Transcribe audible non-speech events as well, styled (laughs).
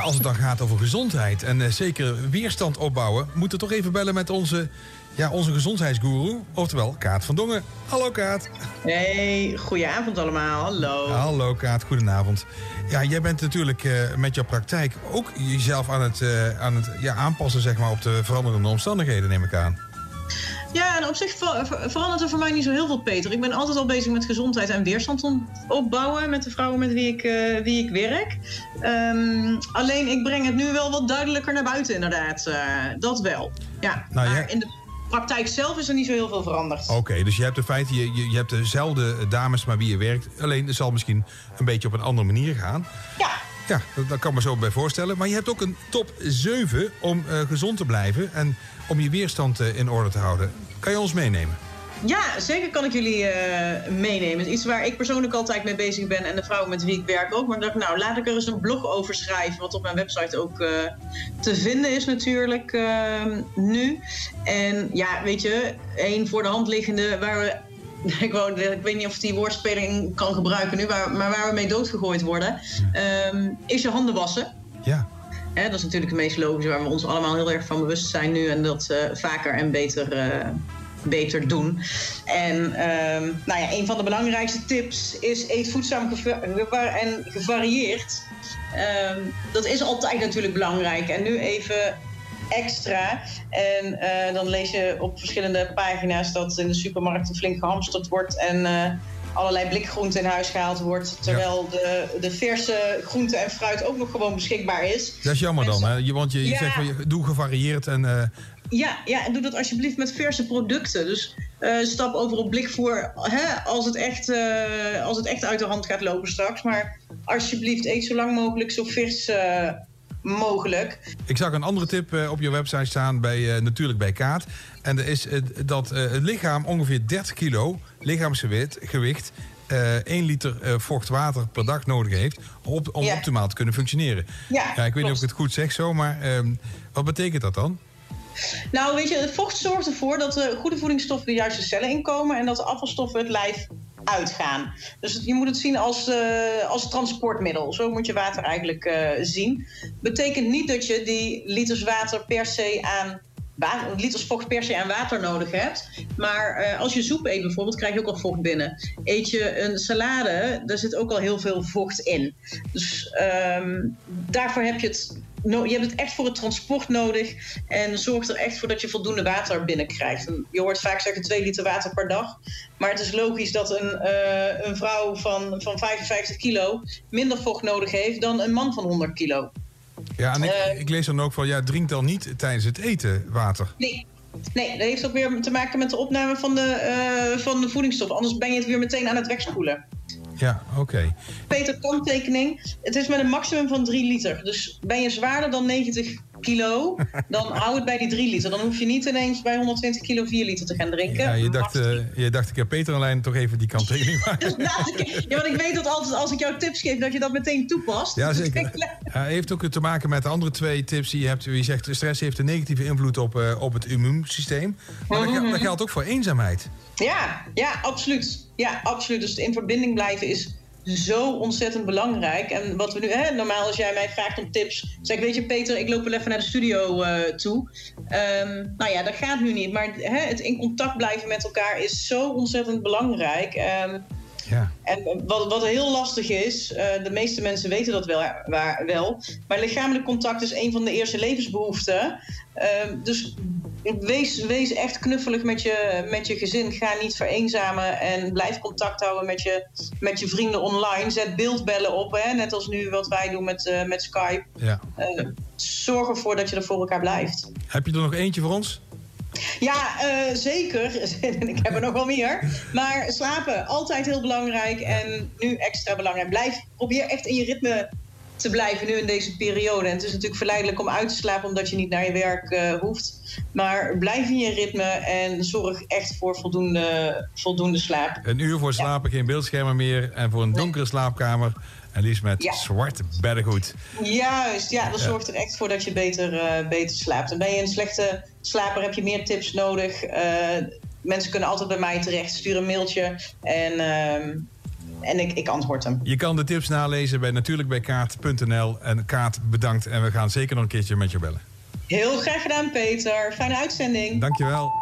Ja, als het dan gaat over gezondheid en eh, zeker weerstand opbouwen, moeten we toch even bellen met onze, ja, onze gezondheidsgoeroe, oftewel Kaat van Dongen. Hallo Kaat. Hey, goedenavond allemaal. Hallo. Hallo Kaat, goedenavond. Ja, jij bent natuurlijk eh, met jouw praktijk ook jezelf aan het, eh, aan het ja, aanpassen zeg maar, op de veranderende omstandigheden, neem ik aan. Ja, en op zich ver- ver- verandert er voor mij niet zo heel veel, Peter. Ik ben altijd al bezig met gezondheid en weerstand opbouwen met de vrouwen met wie ik, eh, wie ik werk. Ehm, alleen ik breng het nu wel wat duidelijker naar buiten, inderdaad. Eh, dat wel. Ja, Nou, maar in de praktijk zelf is er niet zo heel veel veranderd. Oké, dus je hebt in feite je, je, je hebt dezelfde dames maar wie je werkt. Alleen het zal misschien een beetje op een andere manier gaan. Ja, Ja, dat, kan me zo bij voorstellen. Maar je hebt ook een top 7 om eh, gezond te blijven en om je weerstand eh, in orde te houden. Kan je ons meenemen? Ja, zeker kan ik jullie eh, meenemen. Is iets waar ik persoonlijk altijd mee bezig ben en de vrouwen met wie ik werk ook. Maar ik dacht, nou, laat ik er eens een blog over schrijven, wat op mijn website ook te vinden is natuurlijk eh, nu. En ja, weet je, één voor de hand liggende waar we. (laughs) Ik, wou, ik weet niet of ik die woordspeling kan gebruiken nu, waar, maar waar we mee doodgegooid worden, ehm, is je handen wassen. Ja. Hè, dat is natuurlijk het meest logische waar we ons allemaal heel erg van bewust zijn nu en dat eh, vaker en beter, eh, beter doen. En ehm, nou ja, een van de belangrijkste tips is eet voedzaam en gevarieerd. Ehm, dat is altijd natuurlijk belangrijk. En nu even extra. En eh, dan lees je op verschillende pagina's dat in de supermarkten flink gehamsterd wordt en eh, allerlei blikgroenten in huis gehaald wordt. Terwijl de, de verse groente en fruit ook nog gewoon beschikbaar is. Dat is jammer dan, hè? Je, want je, je Ja. zegt van, je, doe gevarieerd en... eh, Ja, ja, en doe dat alsjeblieft met verse producten. Dus stap over op blikvoer hè, als, het echt, als het echt uit de hand gaat lopen straks. Maar alsjeblieft, eet zo lang mogelijk zo vers mogelijk. Ik zag een andere tip eh, op je website staan, bij, eh, natuurlijk bij Kaat. En dat is eh, dat het lichaam ongeveer 30 kilo lichaamsgewicht gewicht, eh 1 liter vocht water per dag nodig heeft om Ja. optimaal te kunnen functioneren. Ja, Ja, ik weet niet of ik het goed zeg zo, maar ehm, wat betekent dat dan? Nou, weet je, het vocht zorgt ervoor dat de goede voedingsstoffen de juiste cellen inkomen en dat de afvalstoffen het lijf uitgaan. Dus je moet het zien als, eh, als transportmiddel. Zo moet je water eigenlijk eh, zien. Betekent niet dat je die liters water per se aan liters vocht per se aan water nodig hebt. Maar eh, als je soep eet bijvoorbeeld, krijg je ook al vocht binnen. Eet je een salade, daar zit ook al heel veel vocht in. Dus ehm, daarvoor heb je het. No je hebt het echt voor het transport nodig. En zorg er echt voor dat je voldoende water binnenkrijgt. En je hoort vaak zeggen 2 liter water per dag. Maar het is logisch dat een, eh, een vrouw van, van 55 kilo minder vocht nodig heeft dan een man van 100 kilo. Ja, en ik, Eh. ik lees dan ook van, ja, drink dan niet tijdens het eten water. Nee. Nee, dat heeft ook weer te maken met de opname van de, eh, van de voedingsstoffen. Anders ben je het weer meteen aan het wegspoelen. Ja, oké. Peter, kanttekening. Het is met een maximum van 3 liter. Dus ben je zwaarder dan 90 kilo, dan (laughs) hou het bij die 3 liter. Dan hoef je niet ineens bij 120 kilo 4 liter te gaan drinken. Ja, je dacht, eh, je dacht, ik heb Peter alleen toch even die kanttekening (laughs) maken. Ja, want ik weet dat altijd als ik jou tips geef, dat je dat meteen toepast. Ja, (laughs) Dus zeker. Ja, heeft ook te maken met de andere twee tips die je hebt. Je zegt, stress heeft een negatieve invloed op, eh, op het immuunsysteem. Maar dat, Mhm. gel- dat geldt ook voor eenzaamheid. Ja, ja, absoluut. Ja, absoluut. Dus in verbinding blijven is zo ontzettend belangrijk. En wat we nu, hè, normaal als jij mij vraagt om tips, zeg ik, weet je, Peter, ik loop wel even naar de studio eh, toe. Ehm, nou ja, dat gaat nu niet. Maar hè, het in contact blijven met elkaar is zo ontzettend belangrijk. Ehm, Ja. en wat, wat heel lastig is, eh, de meeste mensen weten dat wel, waar, wel, maar lichamelijk contact is een van de eerste levensbehoeften. Ehm, dus wees, wees echt knuffelig met je, met je gezin. Ga niet vereenzamen en blijf contact houden met je, met je vrienden online. Zet beeldbellen op, hè, net als nu wat wij doen met, eh, met Skype. ja. Eh, zorg ervoor dat je er voor elkaar blijft. Heb je er nog eentje voor ons? Ja, eh, zeker. (laughs) ik heb er nog wel meer. Maar slapen, altijd heel belangrijk. En nu extra belangrijk. Blijf, probeer echt in je ritme te blijven nu in deze periode. En het is natuurlijk verleidelijk om uit te slapen omdat je niet naar je werk eh, hoeft. Maar blijf in je ritme en zorg echt voor voldoende, voldoende slaap. Een uur voor slapen, geen beeldschermen meer. En voor een donkere slaapkamer. En liefst met Ja. zwart beddengoed. Juist, ja, dat zorgt er echt voor dat je beter, eh, beter slaapt. En ben je een slechte slaper, heb je meer tips nodig. Eh, mensen kunnen altijd bij mij terecht. Stuur een mailtje en ehm, en ik, ik antwoord hem. Je kan de tips nalezen bij natuurlijkbijkaart.nl. En Kaat, bedankt. En we gaan zeker nog een keertje met je bellen. Heel graag gedaan, Peter. Fijne uitzending. Dankjewel.